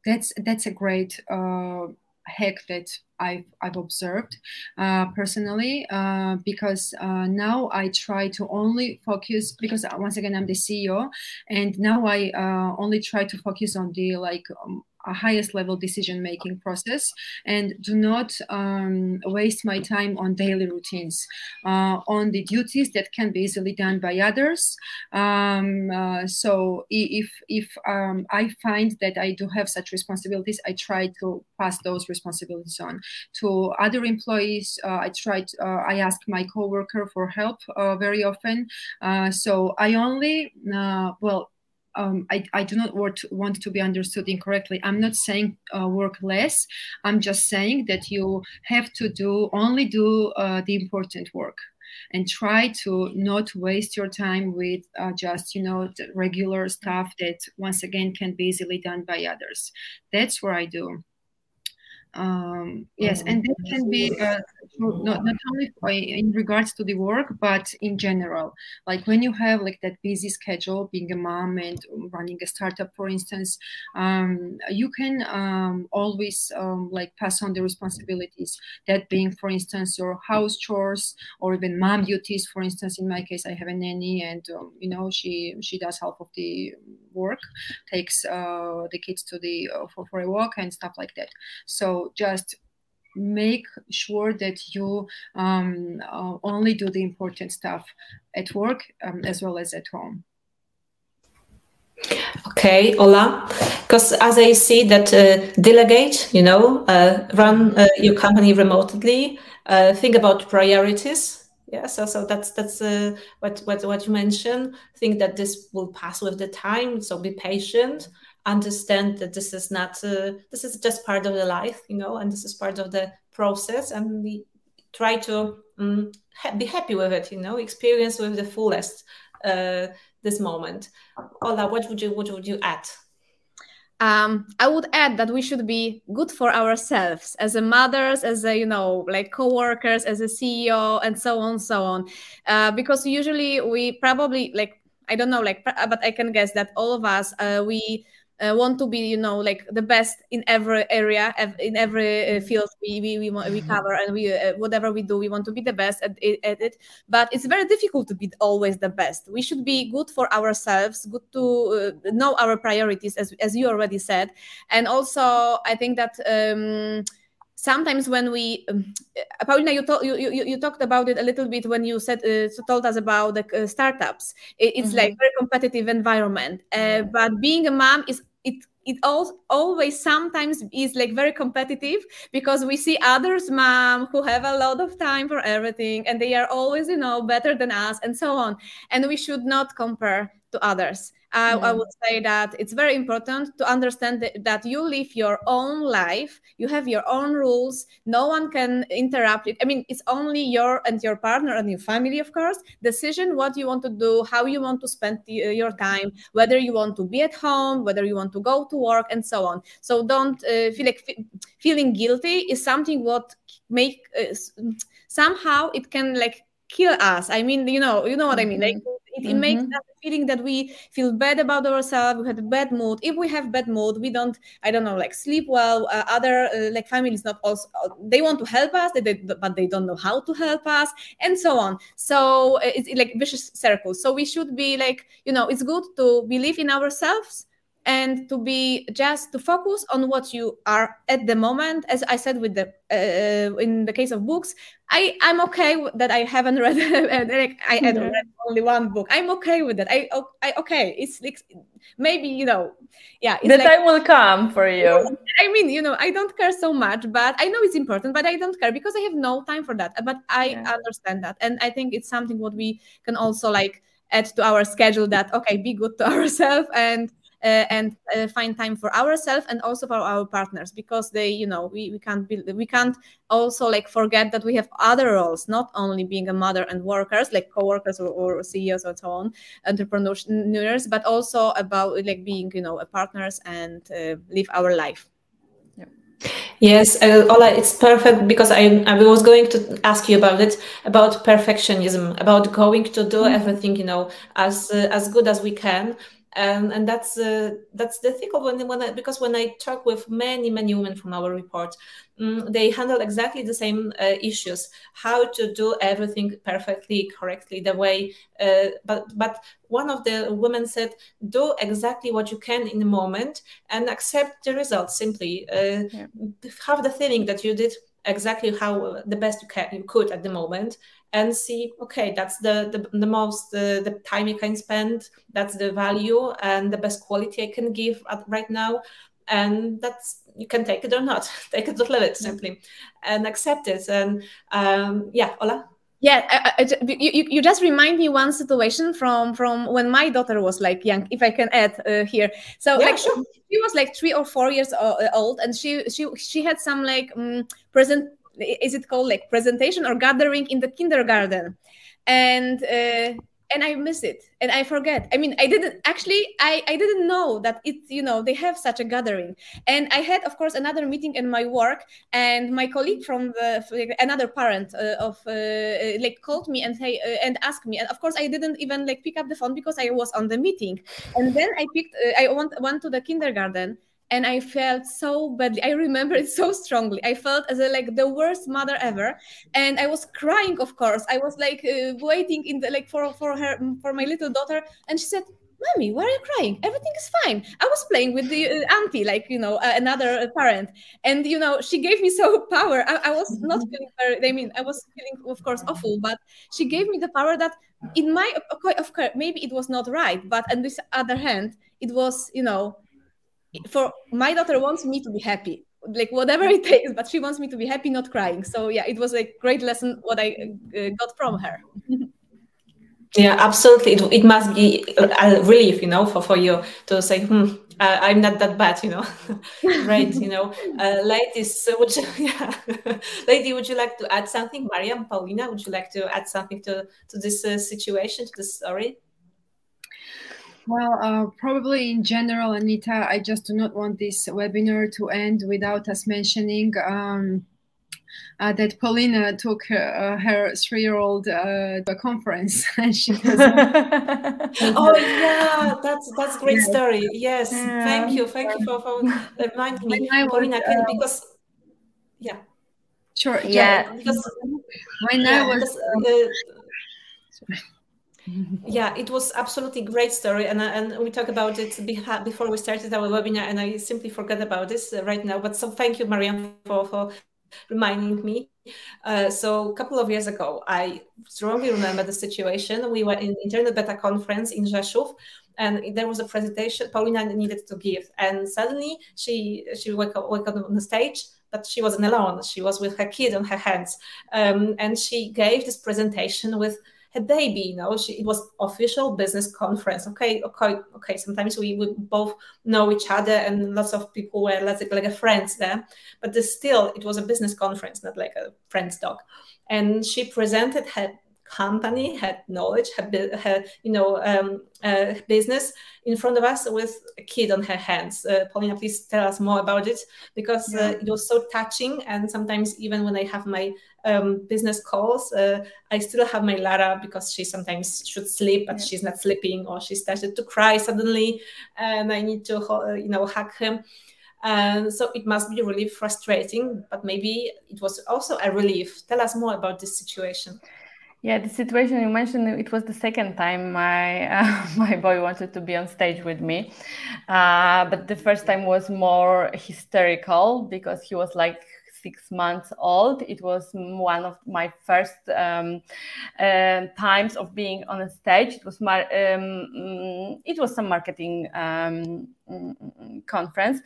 that's that's a great uh, hack that I've, I've observed uh, personally uh, because uh, now I try to only focus because uh, once again I'm the CEO and now I uh, only try to focus on the like um, highest level decision making process and do not um, waste my time on daily routines uh, on the duties that can be easily done by others. Um, uh, so if if um, i find that i do have such responsibilities i try to pass those responsibilities on to other employees. Uh, i try to, uh, i ask my coworker for help uh, very often. Uh, so i only well um, I, I do not want to, want to be understood incorrectly. I'm not saying uh, work less. I'm just saying that you have to do only do uh, the important work and try to not waste your time with uh, just you know regular stuff that once again can be easily done by others. That's what I do um, yes and that can be uh, not, not only in regards to the work but in general. Like when you have like that busy schedule being a mom and running a startup for instance um, you can um, always um, like pass on the responsibilities. That being for instance your house chores or even mom duties. For instance in my case i have a nanny and um, you know she she does half of the work takes uh, the kids to the uh, for, for a walk and stuff like that. So just make sure that you um, uh, only do the important stuff at work um, as well as at home. Okay, Ola, because as I see that uh, delegate, you know, uh, run uh, your company remotely, uh, think about priorities. Yeah, so so that's that's uh, what what what you mentioned. Think that this will pass with the time, so be patient understand that this is not uh, this is just part of the life you know and this is part of the process and we try to um, ha- be happy with it you know experience with the fullest uh, this moment ola what would you what would you add um, I would add that we should be good for ourselves as a mothers, as a you know, like co-workers, as a CEO, and so on, so on. Uh, because usually we probably like I don't know, like, but I can guess that all of us uh, we uh, want to be you know like the best in every area in every uh, field we we, we, we mm-hmm. cover and we uh, whatever we do we want to be the best at it, at it. But it's very difficult to be always the best. We should be good for ourselves good to uh, know our priorities as, as you already said. And also i think that um, sometimes when we um, uh, paulina you, talk, you, you, you talked about it a little bit when you said uh, told us about the uh, startups. It, it's mm-hmm. like very competitive environment. Uh, but being a mom is it it all, always sometimes is like very competitive because we see others mom who have a lot of time for everything and they are always you know better than us and so on. And we should not compare to others I, I, would say that it's very important to understand that, that, you live your own life you have your own rules no one can interrupt it i mean it's only your and your partner and your family of course. Decision what you want to do how you want to spend the, uh, your time whether you want to be at home whether you want to go to work and so on. So don't uh, feel like feeling guilty is something what make uh, somehow it can like kill us i mean you know you know what i mean like mm-hmm. it, it mm-hmm. makes that feeling that we feel bad about ourselves we had a bad mood if we have bad mood we don't i don't know like sleep well uh, other uh, like families not also uh, they want to help us they, they, but they don't know how to help us and so on so uh, it's like vicious circle so we should be like you know it's good to believe in ourselves and to be just to focus on what you are at the moment. As i said with the uh, in the case of books i i'm okay that i haven't read like i had read only one book. I'm okay with that. I, I okay it's like maybe you know yeah the like, time will come for you. I mean you know i don't care so much but i know it's important but i don't care because i have no time for that. But i yeah. understand that. And i think it's something what we can also like add to our schedule that okay be good to ourselves and and uh, find time for ourselves and also for our partners because they you know we, we can't be, we can't also like forget that we have other roles not only being a mother and workers like co-workers or, or ceos and so on entrepreneurs but also about like being you know a partners and uh, live our life. Yes, uh, Ola, it's perfect because I, I was going to ask you about it, about perfectionism, about going to do mm-hmm. everything, you know, as uh, as good as we can, and and that's uh, that's the thing of when, when I, because when I talk with many many women from our report, um, they handle exactly the same uh, issues, how to do everything perfectly, correctly, the way. Uh, but but one of the women said, do exactly what you can in the moment and accept the results. Simply uh, yeah. have the feeling that you did exactly how the best you can you could at the moment and see okay that's the the, the most uh, the time you can spend that's the value and the best quality i can give at, right now. And that's you can take it or not take it or leave it simply and accept it. And um, yeah ola yeah I, I, you, you just remind me one situation from from when my daughter was like young if i can add uh, here. So yeah, like sure. she was like three or four years old and she she she had some like um, present is it called like presentation or gathering in the kindergarten? And uh, and i miss it. And i forget. I mean i didn't actually i i didn't know that it you know they have such a gathering. And i had of course another meeting in my work and my colleague from the another parent uh, of uh, uh, like called me and say uh, and asked me. And of course i didn't even like pick up the phone because i was on the meeting. And then i picked uh, i went, went to the kindergarten and i felt so badly i remember it so strongly. I felt as a, like the worst mother ever. And i was crying of course. I was like uh, waiting in the like for for her for my little daughter. And she said mommy why are you crying? Everything is fine. I was playing with the uh, auntie like you know uh, another parent. And you know she gave me so power. I, I was not feeling very i mean i was feeling of course awful. But she gave me the power that in my of course maybe it was not right. But on this other hand it was you know for my daughter wants me to be happy. Like whatever it takes but she wants me to be happy not crying. So yeah it was a great lesson what i uh, got from her. Yeah absolutely. It, it must be a relief you know for, for you to say hmm uh, i'm not that bad you know. Right you know. Uh, ladies would you, yeah. Lady would you like to add something? Mariam paulina would you like to add something to to this uh, situation to this story well, uh, probably in general, Anita, I just do not want this webinar to end without us mentioning um, uh, that Paulina took her, uh, her three-year-old uh, to a conference, and she. oh yeah, that's that's great story. Yes, yeah. thank you, thank you for, for reminding me, Paulina, was, because yeah. Sure. Yeah. Because when yeah, I was. Yeah it was absolutely great story and, and we talked about it before we started our webinar and i simply forgot about this uh, right now but so thank you mariam for, for reminding me. Uh, so a couple of years ago i strongly remember the situation. We were in internet beta conference in rzeszów and there was a presentation paulina needed to give and suddenly she she went, went on the stage but she wasn't alone. She was with her kid on her hands. Um, and she gave this presentation with a baby you know she, it was official business conference okay okay okay sometimes we, we both know each other and lots of people were like, like a friends there but still it was a business conference not like a friends talk. And she presented her company had knowledge had, had you know um, uh, business in front of us with a kid on her hands uh, paulina please tell us more about it because uh, yeah. it was so touching and sometimes even when i have my um, business calls uh, i still have my lara because she sometimes should sleep but yeah. she's not sleeping or she started to cry suddenly and i need to uh, you know hug him and so it must be really frustrating but maybe it was also a relief tell us more about this situation yeah, the situation you mentioned, it was the second time my uh, my boy wanted to be on stage with me, uh, but the first time was more hysterical because he was like six months old. It was one of my first um, uh, times of being on a stage. It was my um, it was some marketing um, conference,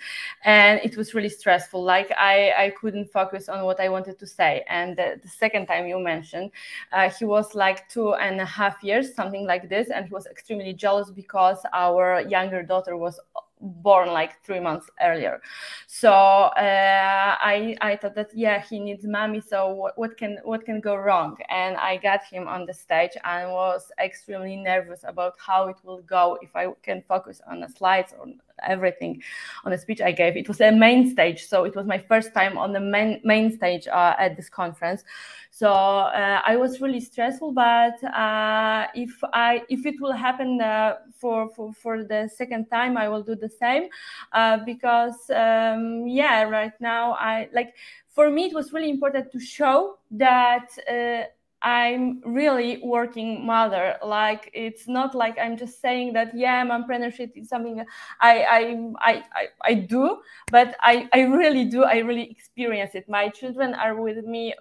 and it was really stressful. Like I I couldn't focus on what I wanted to say. And the, the second time you mentioned, uh, he was like two and a half years, something like this, and he was extremely jealous because our younger daughter was born like three months earlier. So uh, I I thought that yeah he needs mommy. So what, what can what can go wrong? And I got him on the stage and was extremely nervous about how it will go if I can focus on the slides or everything on the speech I gave. It was a main stage, so it was my first time on the main main stage uh, at this conference. So uh, I was really stressful, but uh, if I if it will happen uh, for, for for the second time, I will do the same uh, because um, yeah, right now I like for me it was really important to show that uh, I'm really working mother. Like it's not like I'm just saying that yeah, entrepreneurship is something I I I I, I do, but I I really do. I really experience it. My children are with me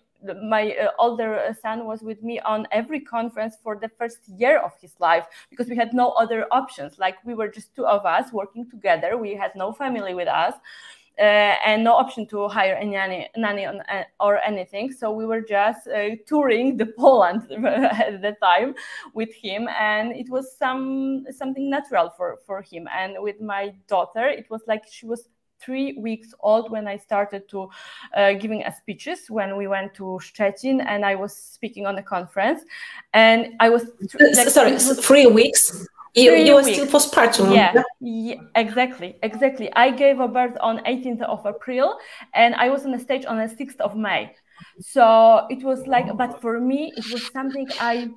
my uh, older son was with me on every conference for the first year of his life because we had no other options like we were just two of us working together we had no family with us uh, and no option to hire a nanny, nanny on, uh, or anything. So we were just uh, touring the Poland at the time with him, and it was some something natural for for him. And with my daughter, it was like she was three weeks old when I started to uh, giving a speeches when we went to Szczecin and I was speaking on the conference and I was like, sorry was, three weeks you, you were still postpartum. Yeah, yeah, exactly, exactly. I gave a birth on 18th of April, and I was on the stage on the 6th of May. So it was like, but for me, it was something I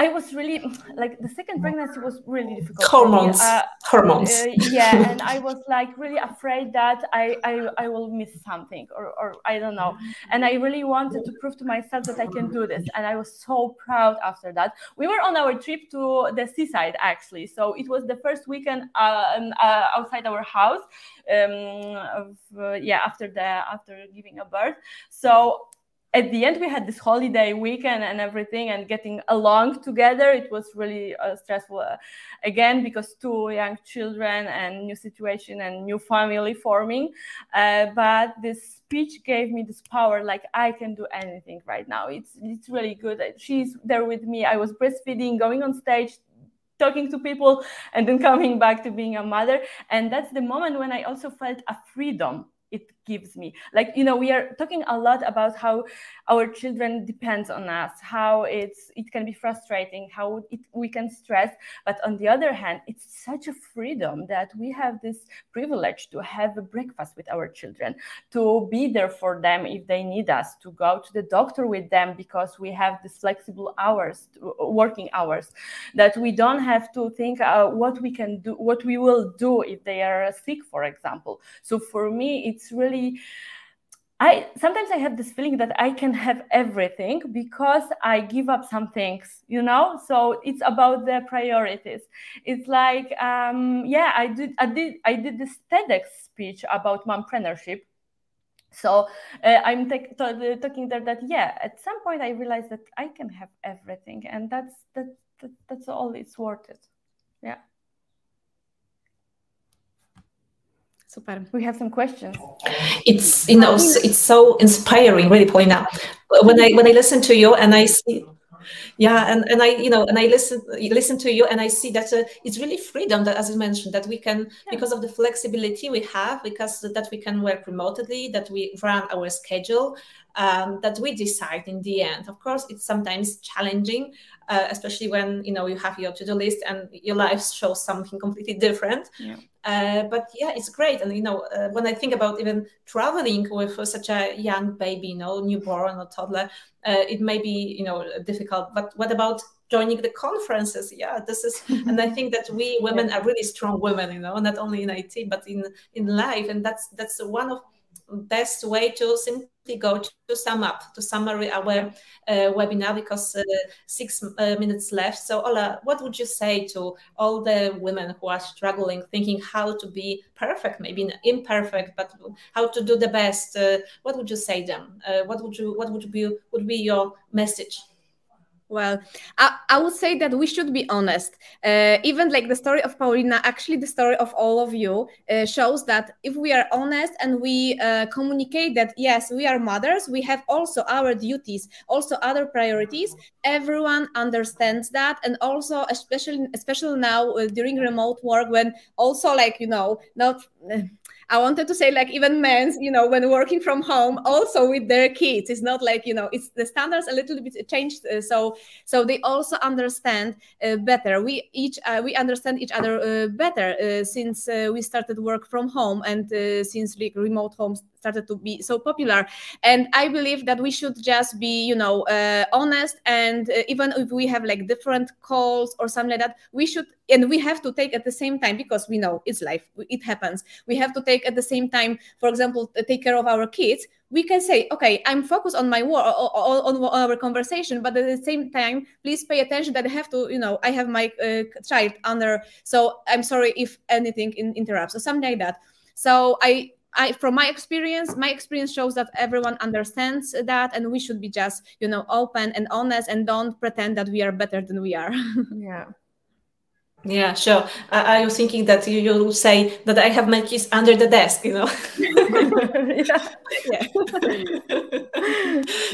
I was really like the second pregnancy was really difficult. Hormones, uh, hormones. Uh, yeah, and I was like really afraid that I, I I will miss something or or I don't know. And I really wanted to prove to myself that I can do this. And I was so proud after that. We were on our trip to the seaside actually, so it was the first weekend uh, uh outside our house. Um, of, uh, yeah, after the after giving a birth. So at the end we had this holiday weekend and everything and getting along together. It was really uh, stressful uh, again because two young children and new situation and new family forming. Uh, but this speech gave me this power like i can do anything right now. It's it's really good. She's there with me. I was breastfeeding going on stage talking to people and then coming back to being a mother. And that's the moment when i also felt a freedom it gives me. Like you know we are talking a lot about how our children depends on us how it's it can be frustrating how it, we can stress. But on the other hand it's such a freedom that we have this privilege to have a breakfast with our children to be there for them if they need us to go to the doctor with them because we have this flexible hours working hours that we don't have to think uh, what we can do what we will do if they are sick for example. So for me it's really really I sometimes I have this feeling that I can have everything because I give up some things, you know. So it's about the priorities. It's like, um, yeah, I did, I did, I did this TEDx speech about mompreneurship. So uh, I'm t- talking there that yeah, at some point I realized that I can have everything, and that's that, that that's all. It's worth it. Yeah. Super. We have some questions. It's you know it's so inspiring, really, Paulina. When I when I listen to you and I see yeah and, and i you know and i listen listen to you and i see that uh, it's really freedom that as you mentioned that we can yeah. because of the flexibility we have because that we can work remotely that we run our schedule um, that we decide in the end. Of course it's sometimes challenging uh, especially when you know you have your to-do list and your life shows something completely different. Yeah. Uh, but yeah it's great. And you know uh, when i think about even traveling with such a young baby you know newborn or toddler uh, it may be you know difficult. But what about joining the conferences? Yeah this is and i think that we women are really strong women you know not only in it but in in life. And that's that's one of best way to simply go to, sum up, to summary our uh, webinar because uh, six uh, minutes left. So Ola, what would you say to all the women who are struggling, thinking how to be perfect, maybe imperfect, but how to do the best? Uh, what would you say them? Uh, what would you what would be would be your message? Well, I, I, would say that we should be honest. Uh, even like the story of Paulina, actually, the story of all of you uh, shows that if we are honest and we uh, communicate that, yes, we are mothers, we have also our duties, also other priorities, everyone understands that. And also, especially, especially now uh, during remote work, when also, like, you know, not I wanted to say like even men, you know, when working from home, also with their kids, it's not like you know, it's the standards a little bit changed. Uh, so so they also understand uh, better. We each uh, we understand each other uh, better uh, since uh, we started work from home and since like remote homes started to be so popular. And i believe that we should just be you know uh, honest and uh, even if we have like different calls or something like that we should and we have to take at the same time because we know it's life it happens. We have to take at the same time for example take care of our kids. We can say okay i'm focused on my work on, our conversation but at the same time please pay attention that i have to you know i have my uh, child under so i'm sorry if anything in, interrupts or something like that. So i I, from my experience, my experience shows that everyone understands that, and we should be just, you know, open and honest, and don't pretend that we are better than we are. yeah. Yeah, sure. I, I, was thinking that you, you will say that I have my keys under the desk, you know. yeah, yeah.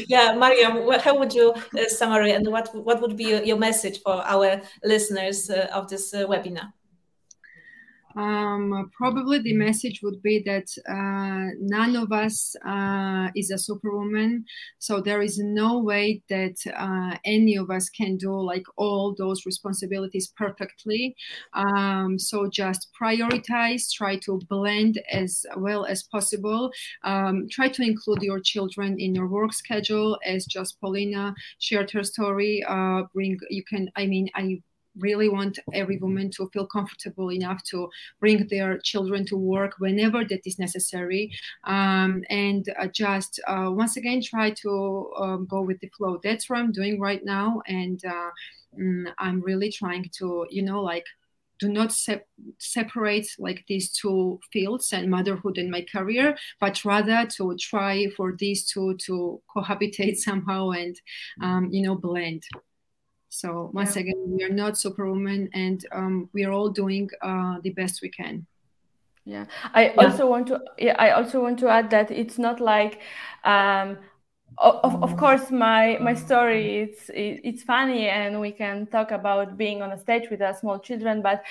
yeah, Mariam, how would you uh, summarize and what what would be your message for our listeners uh, of this uh, webinar? Um, probably the message would be that uh, none of us uh, is a superwoman. So there is no way that uh, any of us can do like all those responsibilities perfectly. Um, so just prioritize, try to blend as well as possible. Um, try to include your children in your work schedule, as just Paulina shared her story. Uh, bring you can. I mean, I really want every woman to feel comfortable enough to bring their children to work whenever that is necessary. Um, and uh, just uh, once again try to um, go with the flow. That's what i'm doing right now. And uh, mm, i'm really trying to you know like do not sep- separate like these two fields and motherhood and my career but rather to try for these two to cohabitate somehow and um, you know blend so once again, we are not superwoman, and um, we are all doing uh, the best we can. Yeah, I yeah. also want to. Yeah, I also want to add that it's not like. Um, of, of course my my story it's it's funny and we can talk about being on a stage with a small children but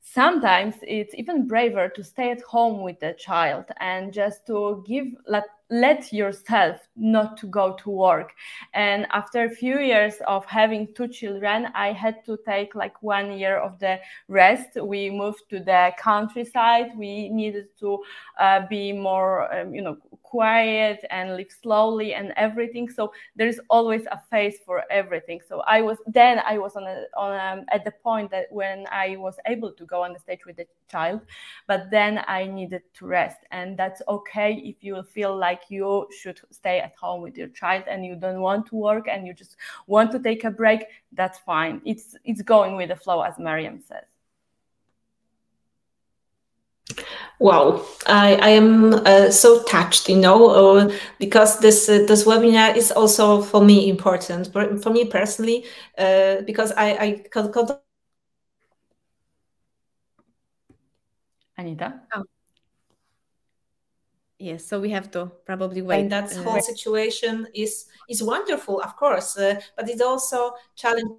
sometimes it's even braver to stay at home with the child and just to give let, let yourself not to go to work. And after a few years of having two children i had to take like one year of the rest. We moved to the countryside. We needed to uh, be more um, you know quiet and live slowly and everything. So there is always a phase for everything. So i was then i was on a, on a, at the point that when i was able to go on the stage with the child but then i needed to rest. And that's okay if you feel like you should stay at home with your child and you don't want to work and you just want to take a break that's fine. It's it's going with the flow as mariam says Wow, I, I am uh, so touched, you know, uh, because this uh, this webinar is also for me important, for, for me personally, uh, because I, I con- con- Anita. Oh. Yes, so we have to probably wait. And that uh, whole situation is is wonderful, of course, uh, but it's also challenging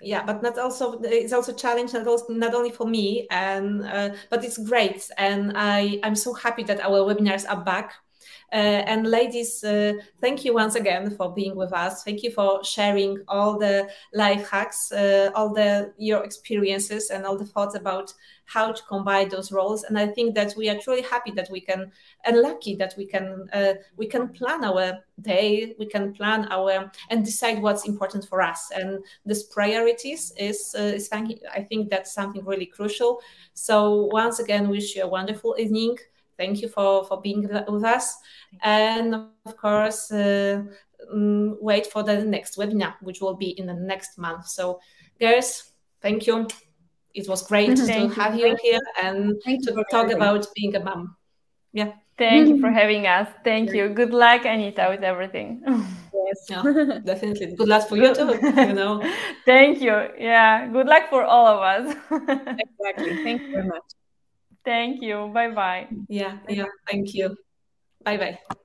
yeah but not also it's also challenge not, also, not only for me and uh, but it's great and i i'm so happy that our webinars are back and ladies, uh, thank you once again for being with us. Thank you for sharing all the life hacks, uh, all the your experiences, and all the thoughts about how to combine those roles. And I think that we are truly happy that we can, and lucky that we can, uh, we can plan our day, we can plan our and decide what's important for us. And this priorities is uh, is I think that's something really crucial. So once again, wish you a wonderful evening Thank you for, for being with us. And of course, uh, mm, wait for the next webinar, which will be in the next month. So, girls, thank you. It was great mm-hmm. thank to you. have you here and thank to talk about being a mom. Yeah. Thank you for having us. Thank you. Good luck, Anita, with everything. Yes, yeah, definitely. Good luck for you too. You know. Thank you. Yeah. Good luck for all of us. exactly. Thank you very much. Thank you. Bye bye. Yeah, yeah. Thank you. Bye bye.